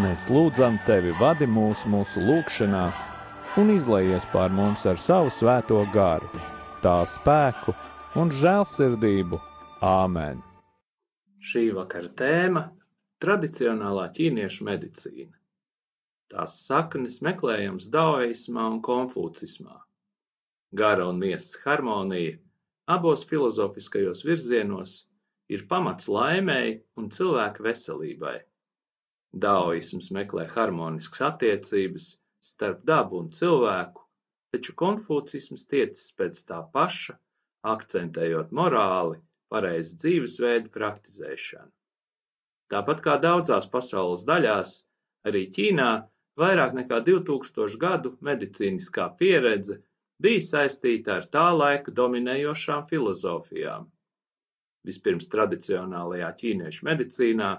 Mēs lūdzam tevi, vadi mūs mūsu lūgšanās un izlaies pār mums ar savu svēto garu, tā spēku un žēlsirdību. Āmen! Šī vakara tēma - tradicionālā ķīniešu medicīna. Tās saknes meklējams daoismā un konfūcismā. Gara un miesas harmonija abos filozofiskajos virzienos ir pamats laimēji un cilvēka veselībai. Daoisms meklē harmoniskas attiecības starp dabu un cilvēku taču konfūcisms tiecis pēc tā paša, akcentējot morāli, pareizu dzīvesveidu praktizēšanu. Tāpat kā daudzās pasaules daļās, arī Ķīnā vairāk nekā 2000 gadu medicīniskā pieredze bija saistīta ar tā laika dominējošām filozofijām. Vispirms tradicionālajā ķīniešu medicīnā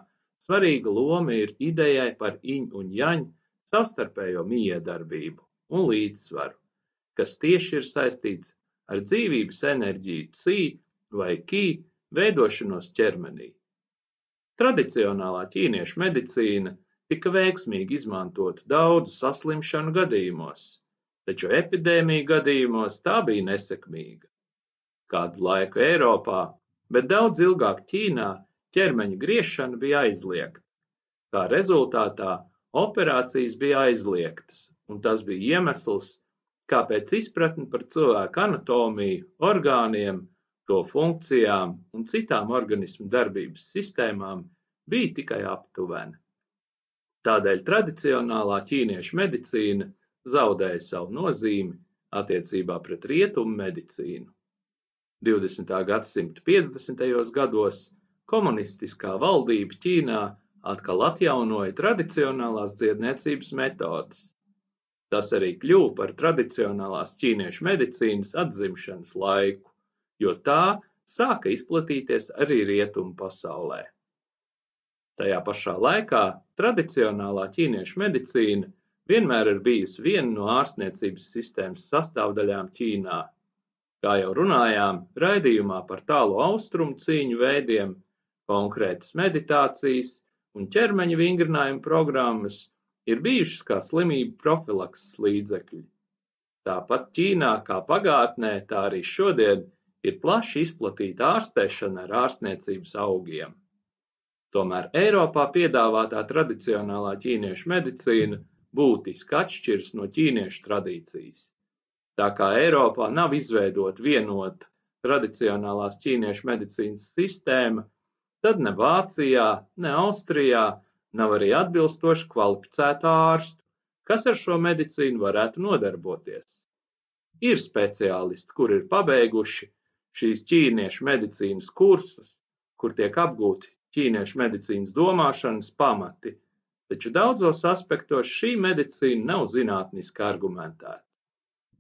svarīga loma ir idejai par iņ un jaņ savstarpējo miedarbību un līdzsvaru, kas tieši ir saistīts ar dzīvības enerģiju cī vai kī veidošanos ķermenī. Tradicionālā ķīniešu medicīna tika veiksmīgi izmantota daudzu saslimšanu gadījumos, taču epidēmiju gadījumos tā bija nesekmīga. Kādu laiku Eiropā, bet daudz ilgāk Ķīnā ķermeņa griešana bija aizliegta. Kā rezultātā operācijas bija aizliegtas, un tas bija iemesls, kāpēc izpratne par cilvēku anatomiju, orgāniem, to funkcijām un citām organismu darbības sistēmām bija tikai aptuvena. Tādēļ tradicionālā ķīniešu medicīna zaudēja savu nozīmi attiecībā pret rietumu medicīnu. 20. gadsimta 50. gados komunistiskā valdība Ķīnā atkal atjaunoja tradicionālās dziedniecības metodes. Tas arī kļuva par tradicionālās ķīniešu medicīnas atzimšanas laiku, jo tā sāka izplatīties arī rietumu pasaulē. Tajā pašā laikā tradicionālā ķīniešu medicīna vienmēr ir bijusi viena no ārstniecības sistēmas sastāvdaļām Ķīnā. Kā jau runājām, raidījumā par tālu austrumu cīņu veidiem, konkrētas meditācijas un ķermeņa vingrinājuma programmas ir bijušas kā slimību profilakses līdzekļi. Tāpat Ķīnā kā pagātnē, tā arī šodien ir plaši izplatīta ārstēšana ar ārstniecības augiem. Tomēr Eiropā piedāvātā tradicionālā ķīniešu medicīna būtiski atšķiras no ķīniešu tradīcijas. Tā kā Eiropā nav izveidota vienota tradicionālās ķīniešu medicīnas sistēma, tad ne Vācijā, ne Austrijā nav arī atbilstoši kvalificētu ārstu, kas ar šo medicīnu varētu nodarboties. Ir speciālisti, kur ir pabeiguši šīs ķīniešu medicīnas kursus, kur tiek apgūti ķīniešu medicīnas domāšanas pamati, taču daudzos aspektos šī medicīna nav zinātniski argumentēta.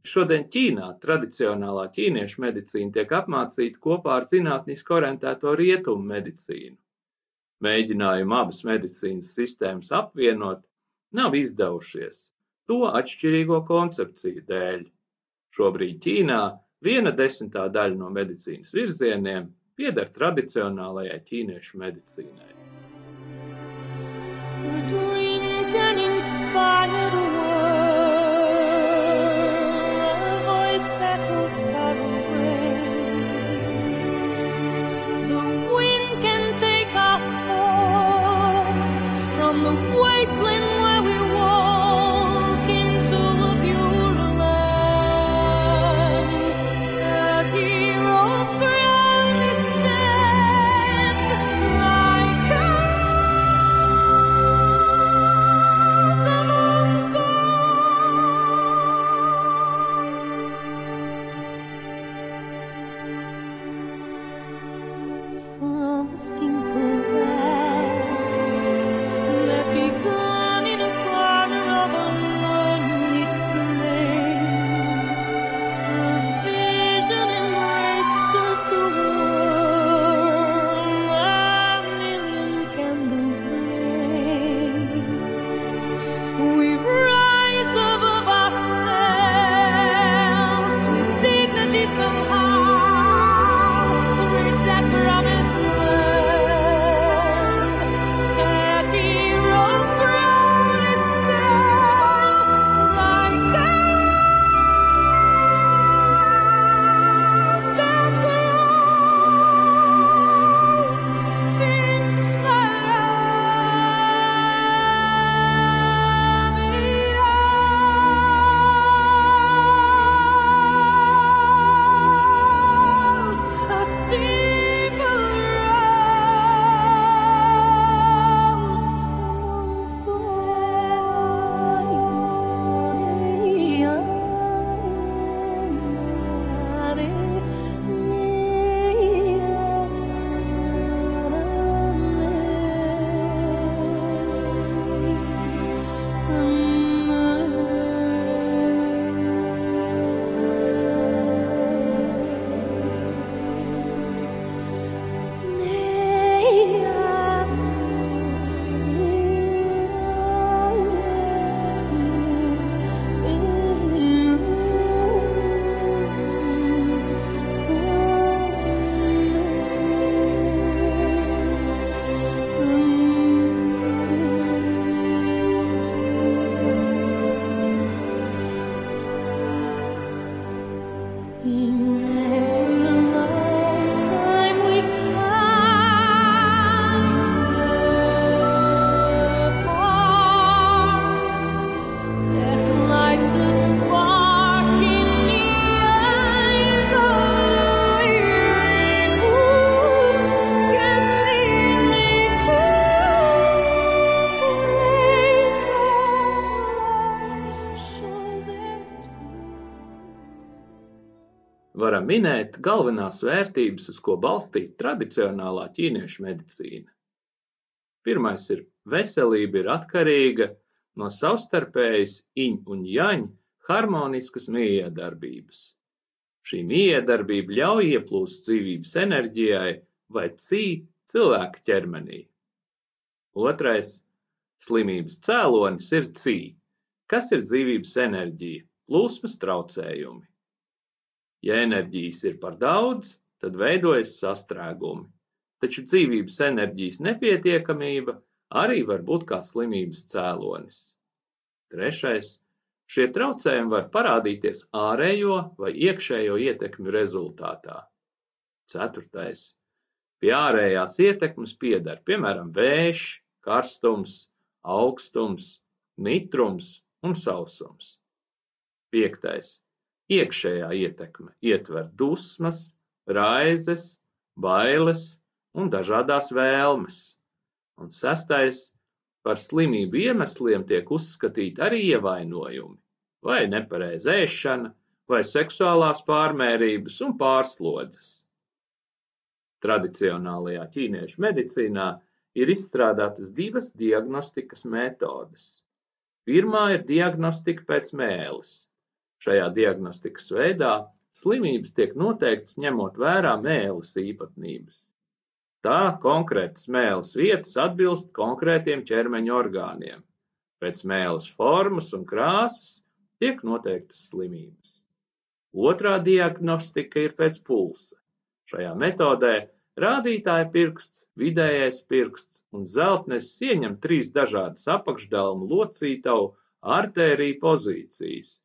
Šodien Ķīnā tradicionālā ķīniešu medicīna tiek apmācīta kopā ar zinātniski orientēto rietumu medicīnu. Mēģinājumi abas medicīnas sistēmas apvienot nav izdevušies to atšķirīgo koncepciju dēļ. Šobrīd Ķīnā viena desmitā daļa no medicīnas virzieniem pieder tradicionālajai ķīniešu medicīnai. Minēt galvenās vērtības, uz ko balstīta tradicionālā ķīniešu medicīna. Pirmais ir veselība ir atkarīga no savstarpējas iņ un jaņ harmoniskas miedarbības. Šī miedarbība ļauj ieplūst dzīvības enerģijai vai cī cilvēka ķermenī. Otrais - slimības cēlonis ir cī, kas ir dzīvības enerģija, plūsmas traucējumi. Ja enerģijas ir par daudz, tad veidojas sastrēgumi, taču dzīvības enerģijas nepietiekamība arī var būt kā slimības cēlonis. Trešais - šie traucējumi var parādīties ārējo vai iekšējo ietekmju rezultātā. Ceturtais - pie ārējās ietekmes pieder piemēram vējš, karstums, augstums, mitrums un sausums. Piektais Iekšējā ietekme ietver dusmas, raizes, bailes un dažādās vēlmes. Un sestais - par slimību iemesliem tiek uzskatīti arī ievainojumi, vai nepareiza ēšana, vai seksuālās pārmērības un pārslodzes. Tradicionālajā ķīniešu medicīnā ir izstrādātas divas diagnostikas metodes. Pirmā ir diagnostika pēc mēles, Šajā diagnostikas veidā slimības tiek noteiktas ņemot vērā mēles īpatnības. Tā konkrētas mēles vietas atbilst konkrētiem ķermeņa orgāniem. Pēc mēles formas un krāsas tiek noteiktas slimības. Otrā diagnostika ir pēc pulsa. Šajā metodē rādītāja pirksts, vidējais pirksts un zeltnesis ieņem trīs dažādas apakšdelmu locītavu artēriju pozīcijas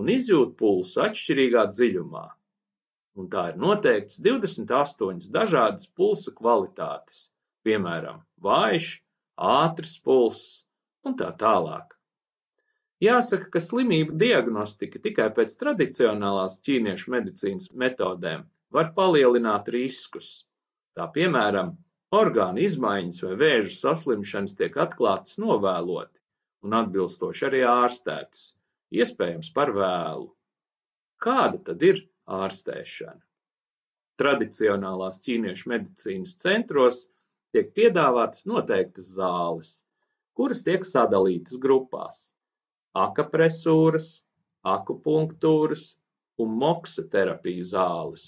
un izjūt pulsu atšķirīgā dziļumā. Un tā ir noteikts 28 dažādas pulsa kvalitātes, piemēram, vājš, ātrs pulss un tā tālāk. Jāsaka, ka slimību diagnostika tikai pēc tradicionālās ķīniešu medicīnas metodēm var palielināt riskus. Tā piemēram, orgānu izmaiņas vai vēža saslimšanas tiek atklātas novēloti un atbilstoši arī ārstētas, iespējams par vēlu. Kāda tad ir ārstēšana? Tradicionālās ķīniešu medicīnas centros tiek piedāvātas noteiktas zāles, kuras tiek sadalītas grupās - akapresūras, akupunktūras un moksa terapiju zāles.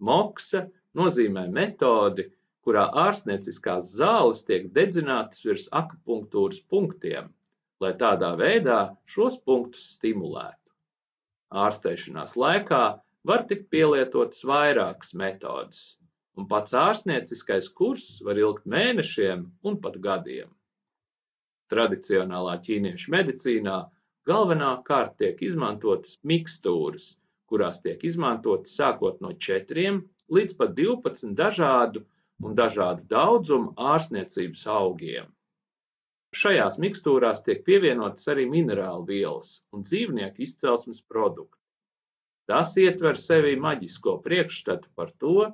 Moksa nozīmē metodi, kurā ārstnieciskās zāles tiek dedzinātas virs akupunktūras punktiem, lai tādā veidā šos punktus stimulētu. Ārstēšanās laikā var tikt pielietotas vairākas metodes, un pats ārstnieciskais kurs var ilgt mēnešiem un pat gadiem. Tradicionālā ķīniešu medicīnā galvenokārt tiek izmantotas mikstūras, kurās tiek izmantoti sākot no 4 līdz pat 12 dažādu un dažādu daudzumu ārstniecības augiem. Šajās mikstūrās tiek pievienotas arī minerālu vielas un dzīvnieku izcelsmes produkti. Tas ietver sevī maģisko priekšstatu par to,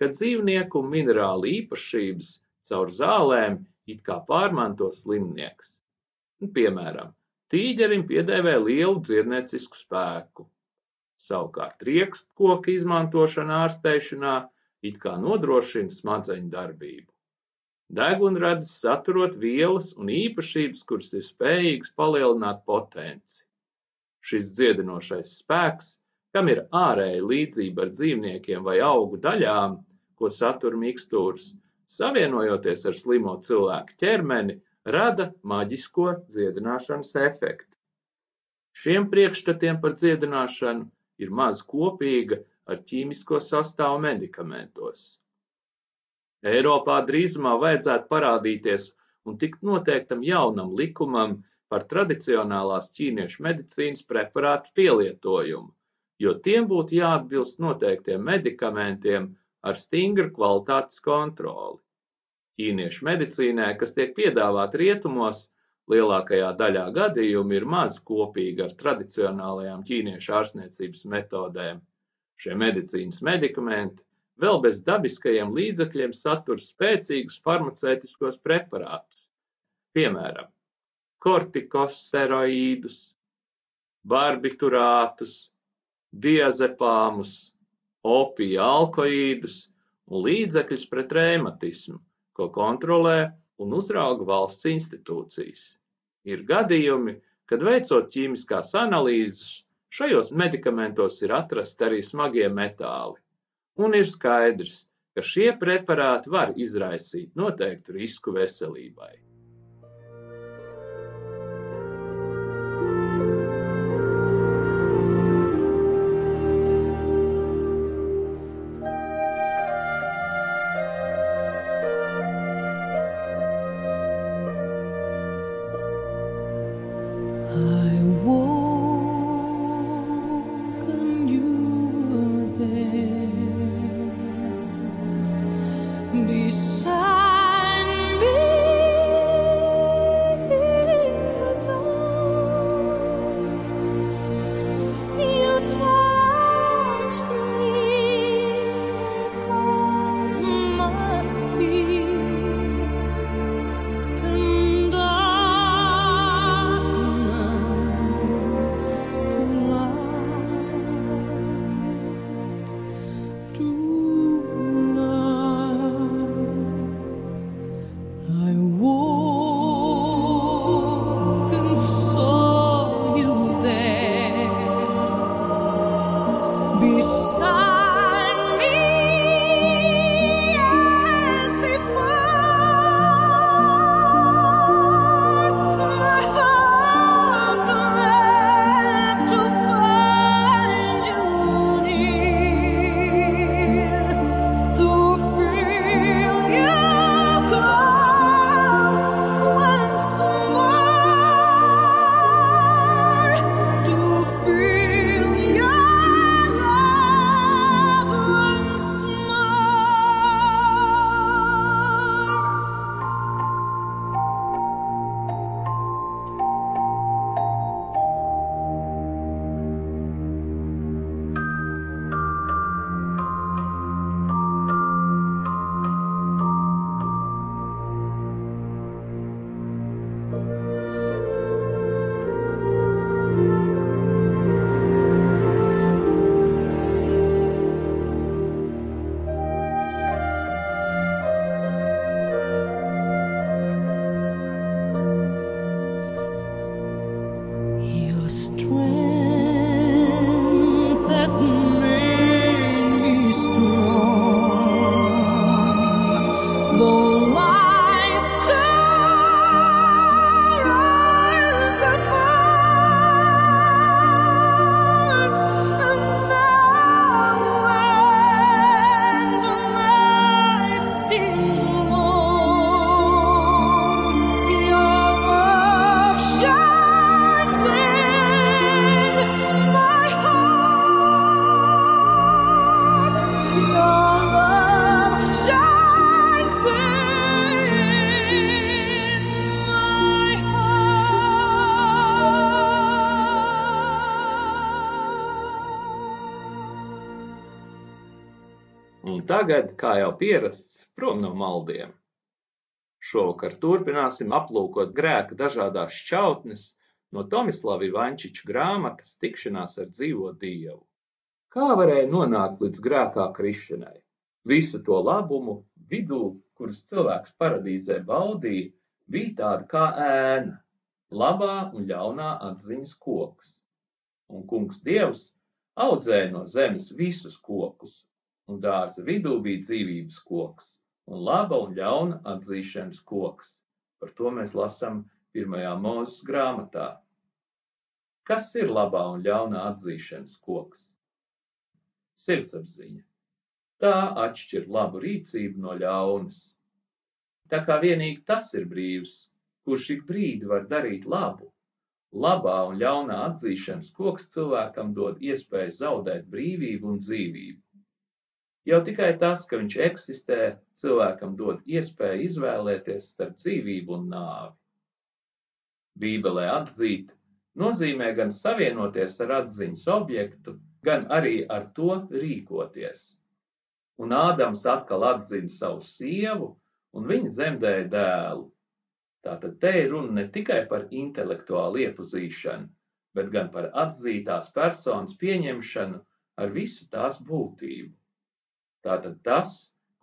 ka dzīvnieku un minerālu īpašības caur zālēm it kā pārmanto slimnieks. Piemēram, tīģerim piedēvē lielu dzirdniecisku spēku. Savukārt riekstkoka izmantošana ārstēšanā it kā nodrošina smadzeņu darbību. Degunradis saturot vielas un īpašības, kuras ir spējīgas palielināt potenci. Šis dziedinošais spēks, kam ir ārēja līdzība ar dzīvniekiem vai augu daļām, ko satur mikstūras, savienojoties ar slimo cilvēku ķermeni, rada maģisko dziedināšanas efektu. Šiem priekšstatiem par dziedināšanu ir maz kopīga ar ķīmisko sastāvu medikamentos. Eiropā drīzumā vajadzētu parādīties un tikt noteiktam jaunam likumam par tradicionālās ķīniešu medicīnas preparātu pielietojumu, jo tiem būtu jāatbilst noteiktiem medikamentiem ar stingru kvalitātes kontroli. Ķīniešu medicīnē, kas tiek piedāvāta rietumos, lielākajā daļā gadījumu ir maz kopīga ar tradicionālajām ķīniešu ārstniecības metodēm. Šie medicīnas medikamenti vēl bez dabiskajiem līdzekļiem satur spēcīgus farmaceitiskos preparātus, piemēram, kortikosteroīdus, barbiturātus, diazepāmus, opija alkoīdus un līdzekļus pret rēmatismu, ko kontrolē un uzrauga valsts institūcijas. Ir gadījumi, kad veicot ķīmiskās analīzes, šajos medikamentos ir atrasti arī smagie metāli, un ir skaidrs, ka šie preparāti var izraisīt noteiktu risku veselībai. to tagad, kā jau pierasts, prom no maldiem. Šovakar turpināsim aplūkot grēka dažādās šķautnes no Tomislava Ivančiča grāmatas Tikšanās ar dzīvo Dievu. Kā varēja nonākt līdz grēkā krišanai? Visu to labumu vidū, kurus cilvēks paradīzē baudīja, bija tāda kā ēna, labā un ļaunā atziņas koks. Un kungs Dievs audzēja no zemes visus kokus, un dārza vidū bija dzīvības koks un laba un ļauna atzīšanas koks. Par to mēs lasām pirmajā mūzes grāmatā. Kas ir labā un ļaunā atzīšanas koks? Sirdsapziņa. Tā atšķir labu rīcību no ļaunas. Tā kā vienīgi tas ir brīvs, kurš ik brīdi var darīt labu. Labā un ļaunā atzīšanas koks cilvēkam dod iespēju zaudēt brīvību un dzīvību. Jau tikai tas, ka viņš eksistē, cilvēkam dod iespēju izvēlēties starp dzīvību un nāvi. Bībelē atzīt nozīmē gan savienoties ar atziņas objektu, gan arī ar to rīkoties. Un Ādams atkal atzina savu sievu, un viņa dzemdēja dēlu. Tātad te ir runa ne tikai par intelektuālu iepazīšanu, bet gan par atzītās personas pieņemšanu ar visu tās būtību. Tātad tas,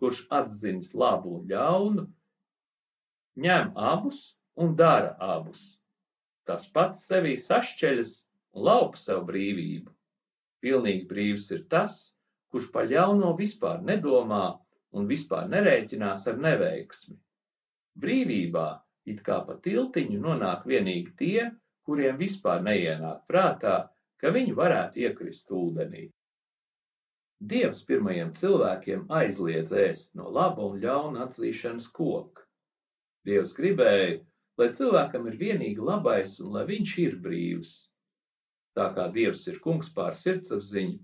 kurš atzīst labu un ļaunu, ņem abus un dara abus. Tas pats sevī sašķeļas un laupa sev brīvību. Pilnīgi brīvs ir tas, kurš par ļauno vispār nedomā un vispār nerēķinās ar neveiksmi. Brīvībā it kā pa tiltiņu nonāk vienīgi tie, kuriem vispār neienāk prātā, ka viņi varētu iekrist ūdenī. Dievs pirmajiem cilvēkiem aizliedz ēst no laba un ļauna atzīšanas koka. Dievs gribēja, lai cilvēkam ir vienīgi labais un lai viņš ir brīvs. Tā kā Dievs ir kungs pār sirdsapziņu,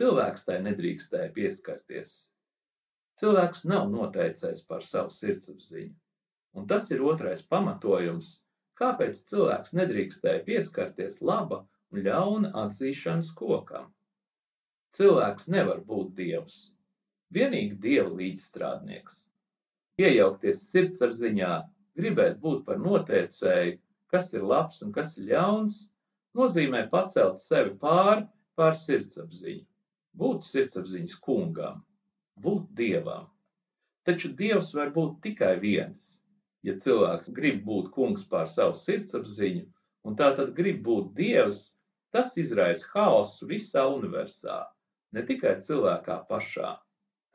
cilvēks tai nedrīkstēja pieskarties. Cilvēks nav noteicējis par savu sirdsapziņu, un tas ir otrais pamatojums, kāpēc cilvēks nedrīkstēja pieskarties laba un ļauna atzīšanas kokam. Cilvēks nevar būt dievs, vienīgi dieva līdzstrādnieks. Iejaukties sirdsapziņā, gribēt būt par noteicēju, kas ir labs un kas ir ļauns, nozīmē pacelt sevi pāri pār sirdsapziņu, būt sirdsapziņas kungam, būt dievam. Taču dievs var būt tikai viens. Ja cilvēks grib būt kungs pār savu sirdsapziņu, un tā tad grib būt dievs, tas izraisa haosu visā universā, ne tikai cilvēkā pašā.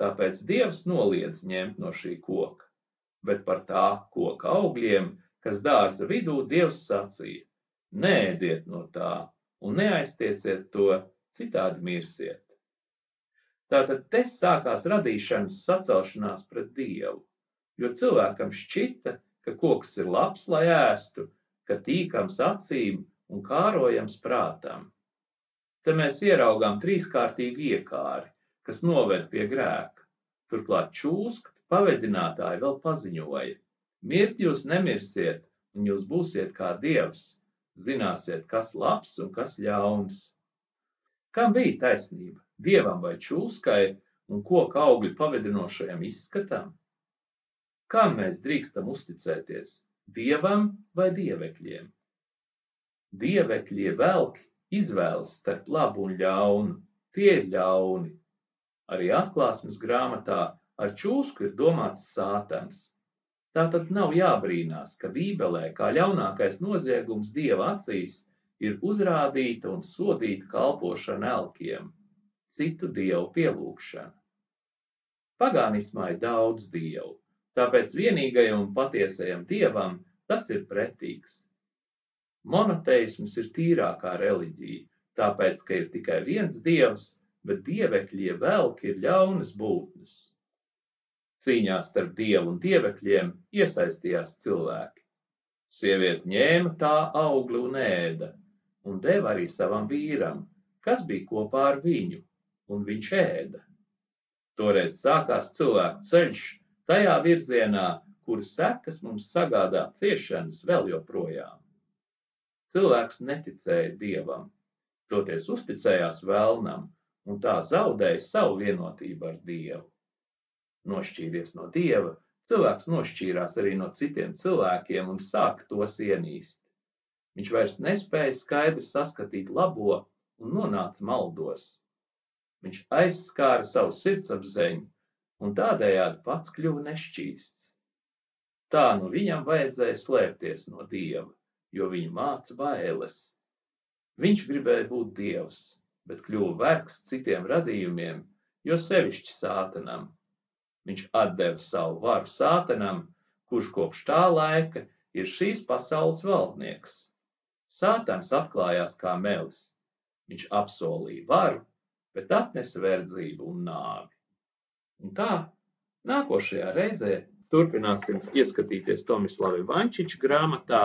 Tāpēc dievs noliedz ņemt no šī koka, bet par tā koka augļiem, kas dārza vidū, dievs sacīja: Nēdiet no tā un neaiztieciet to, citādi mirsiet. Tātad te sākās radīšanas sacelšanās pret Dievu, jo cilvēkam šķita, ka koks ir labs, lai ēstu, ka tīkams acīm un kārojams prātam. Te mēs ieraugām trīskārtīgu iekāri, kas noved pie grēka. Turklāt čūskt pavedinātāji vēl paziņoja: Mirt jūs nemirsiet, un jūs būsiet kā dievs, zināsiet, kas labs un kas ļauns. Kam bija taisnība? Dievam vai čūskai un koka augļu pavedinošajam izskatam? Kam mēs drīkstam uzticēties? Dievam vai dievekļiem? Dievekļie velki izvēlas starp labu un ļaunu. Tie ir ļauni. Arī atklāsmes grāmatā ar čūsku ir domāts sātans. Tātad nav jābrīnās, ka Bībelē kā ļaunākais noziegums Dieva acīs ir uzrādīta un sodīta kalpošana elkiem, citu dievu pielūgšana. Pagānismā ir daudz dievu, tāpēc vienīgajam un patiesajam dievam tas ir pretīgs. Monoteisms ir tīrākā reliģija, tāpēc, ka ir tikai viens dievs, bet dievekļie velki ir ļaunas būtnes. Cīņā starp dievu un dievekļiem iesaistījās cilvēki. Sieviete ņēma tā augli un ēda, un deva arī savam vīram, kas bija kopā ar viņu, un viņš ēda. Toreiz sākās cilvēku ceļš tajā virzienā, kuras sekas mums sagādā ciešanas vēl joprojām. Cilvēks neticēja dievam, toties uzticējās vēlnam, un tā zaudēja savu vienotību ar dievu nošķīries no dieva, cilvēks nošķīrās arī no citiem cilvēkiem un sāka tos ienīst. Viņš vairs nespēja skaidri saskatīt labo un nonāca maldos. Viņš aizskāra savu sirdsapziņu un tādējādi pats kļuva nešķīsts. Tā nu viņam vajadzēja slēpties no dieva, jo viņu māca bailes. Viņš gribēja būt dievs, bet kļuva vergs citiem radījumiem, jo sevišķi sātanam. Viņš atdeva savu varu sātanam, kurš kopš tā laika ir šīs pasaules valdnieks. Sātans atklājās kā melis. Viņš apsolīja varu, bet atnesa verdzību un nāvi. Un tā, nākošajā reizē turpināsim ieskatīties Tomislava Vančiča grāmatā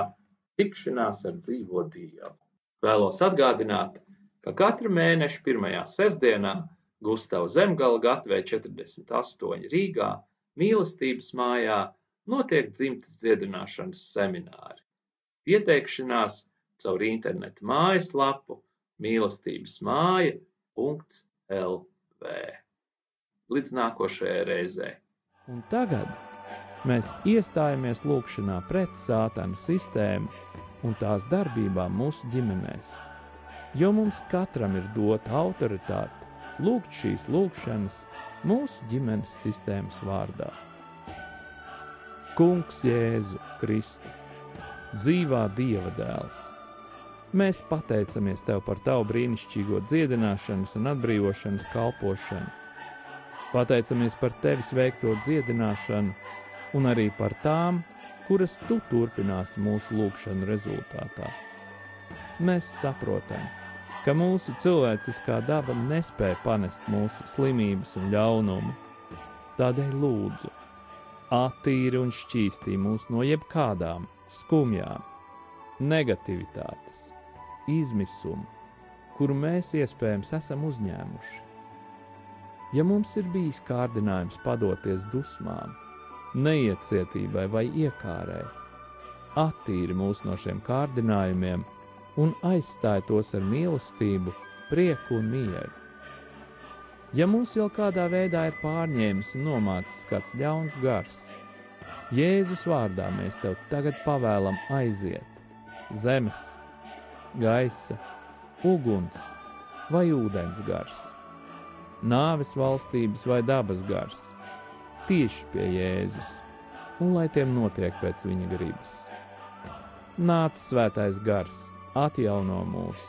Tikšanās ar dzīvo Dievu. Vēlos atgādināt, ka katra mēneša pirmajā sestdienā Gustava Zemgala gatvē 48 Rīgā mīlestības mājā notiek dzimtas dziedināšanas semināri. Pieteikšanās caur interneta mājaslapu mīlestības māja.lv. Līdz nākošajai reizei. Un tagad mēs iestājamies lūgšanā pret sātanu sistēmu un tās darbībām mūsu ģimenēs, jo mums katram ir dota autoritāte lūgt šīs lūgšanas mūsu ģimenes sistēmas vārdā. Kungs Jēzu Kristu, dzīvā Dieva dēls! Mēs pateicamies Tev par Tavu brīnišķīgo dziedināšanas un atbrīvošanas kalpošanu. Pateicamies par Tevis veikto dziedināšanu un arī par tām, kuras Tu turpināsi mūsu lūgšanu rezultātā. Mēs saprotam, ka mūsu cilvēciskā daba nespēja panest mūsu slimības un ļaunumu. Tādēļ lūdzu, attīri un šķīstī mūs no jebkādām skumjām, negativitātes, izmisumu, kuru mēs iespējams esam uzņēmuši. Ja mums ir bijis kārdinājums padoties dusmām, neiecietībai vai iekārai, attīri mūs no šiem kārdinājumiem un aizstāj tos ar mīlestību, prieku un mieru. Ja mūs jau kādā veidā ir pārņēmis un nomācis kāds ļauns gars, Jēzus vārdā mēs tev tagad pavēlam aiziet. Zemes, gaisa, uguns vai ūdens gars, nāves valstības vai dabas gars, tieši pie Jēzus, un lai tiem notiek pēc viņa gribas. Nāc svētais gars, atjauno mūs,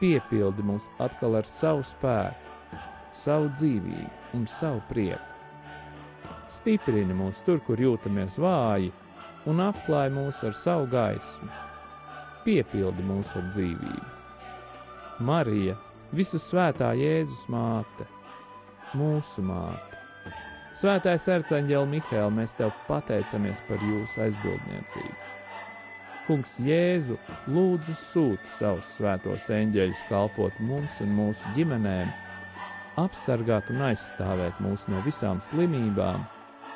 piepildi mūs atkal ar savu spēku, savu dzīvību un savu prieku. Stiprini mūs tur, kur jūtamies vāji, un apklāj mūs ar savu gaismu. Piepildi mūs ar dzīvību. Marija, visu svētā Jēzus māte, mūsu māte. Svētais arcāņģēl Mihēl, mēs tev pateicamies par jūsu aizbildniecību. Kungs Jēzu lūdzu sūti savus svētos eņģeļus kalpot mums un mūsu ģimenēm, apsargāt un aizstāvēt mūs no visām slimībām,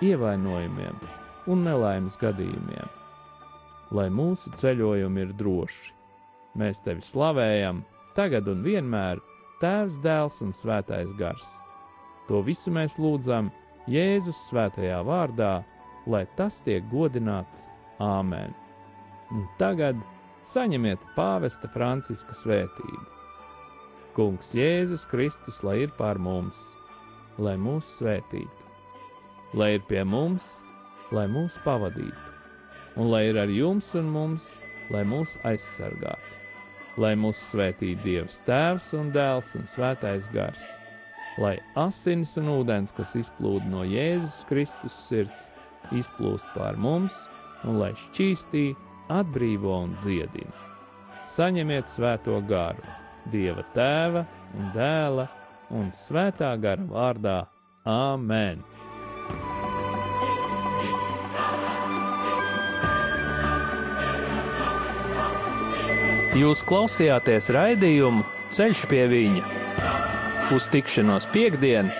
ievainojumiem un nelaimes gadījumiem. Lai mūsu ceļojumi ir droši, mēs tevi slavējam, tagad un vienmēr, Tēvs, Dēls un Svētais Gars. To visu mēs lūdzam Jēzus svētajā vārdā, lai tas tiek godināts. Āmen! Un tagad saņemiet pāvesta Franciska svētību. Kungs Jēzus Kristus, lai ir pār mums, lai mūs svētītu, lai ir pie mums, lai mūs pavadītu, un lai ir ar jums un mums, lai mūs aizsargātu, lai mūs svētītu Dievs Tēvs un Dēls un Svētais Gars, lai asins un ūdens, kas izplūda no Jēzus Kristus sirds, izplūst pār mums, un lai šķīstītu atbrīvo un dziedina. Saņemiet svēto garu, Dieva tēva un dēla un svētā gara vārdā Āmen! Jūs klausījāties raidījumu Ceļš pie viņa uz tikšanos piekdienu!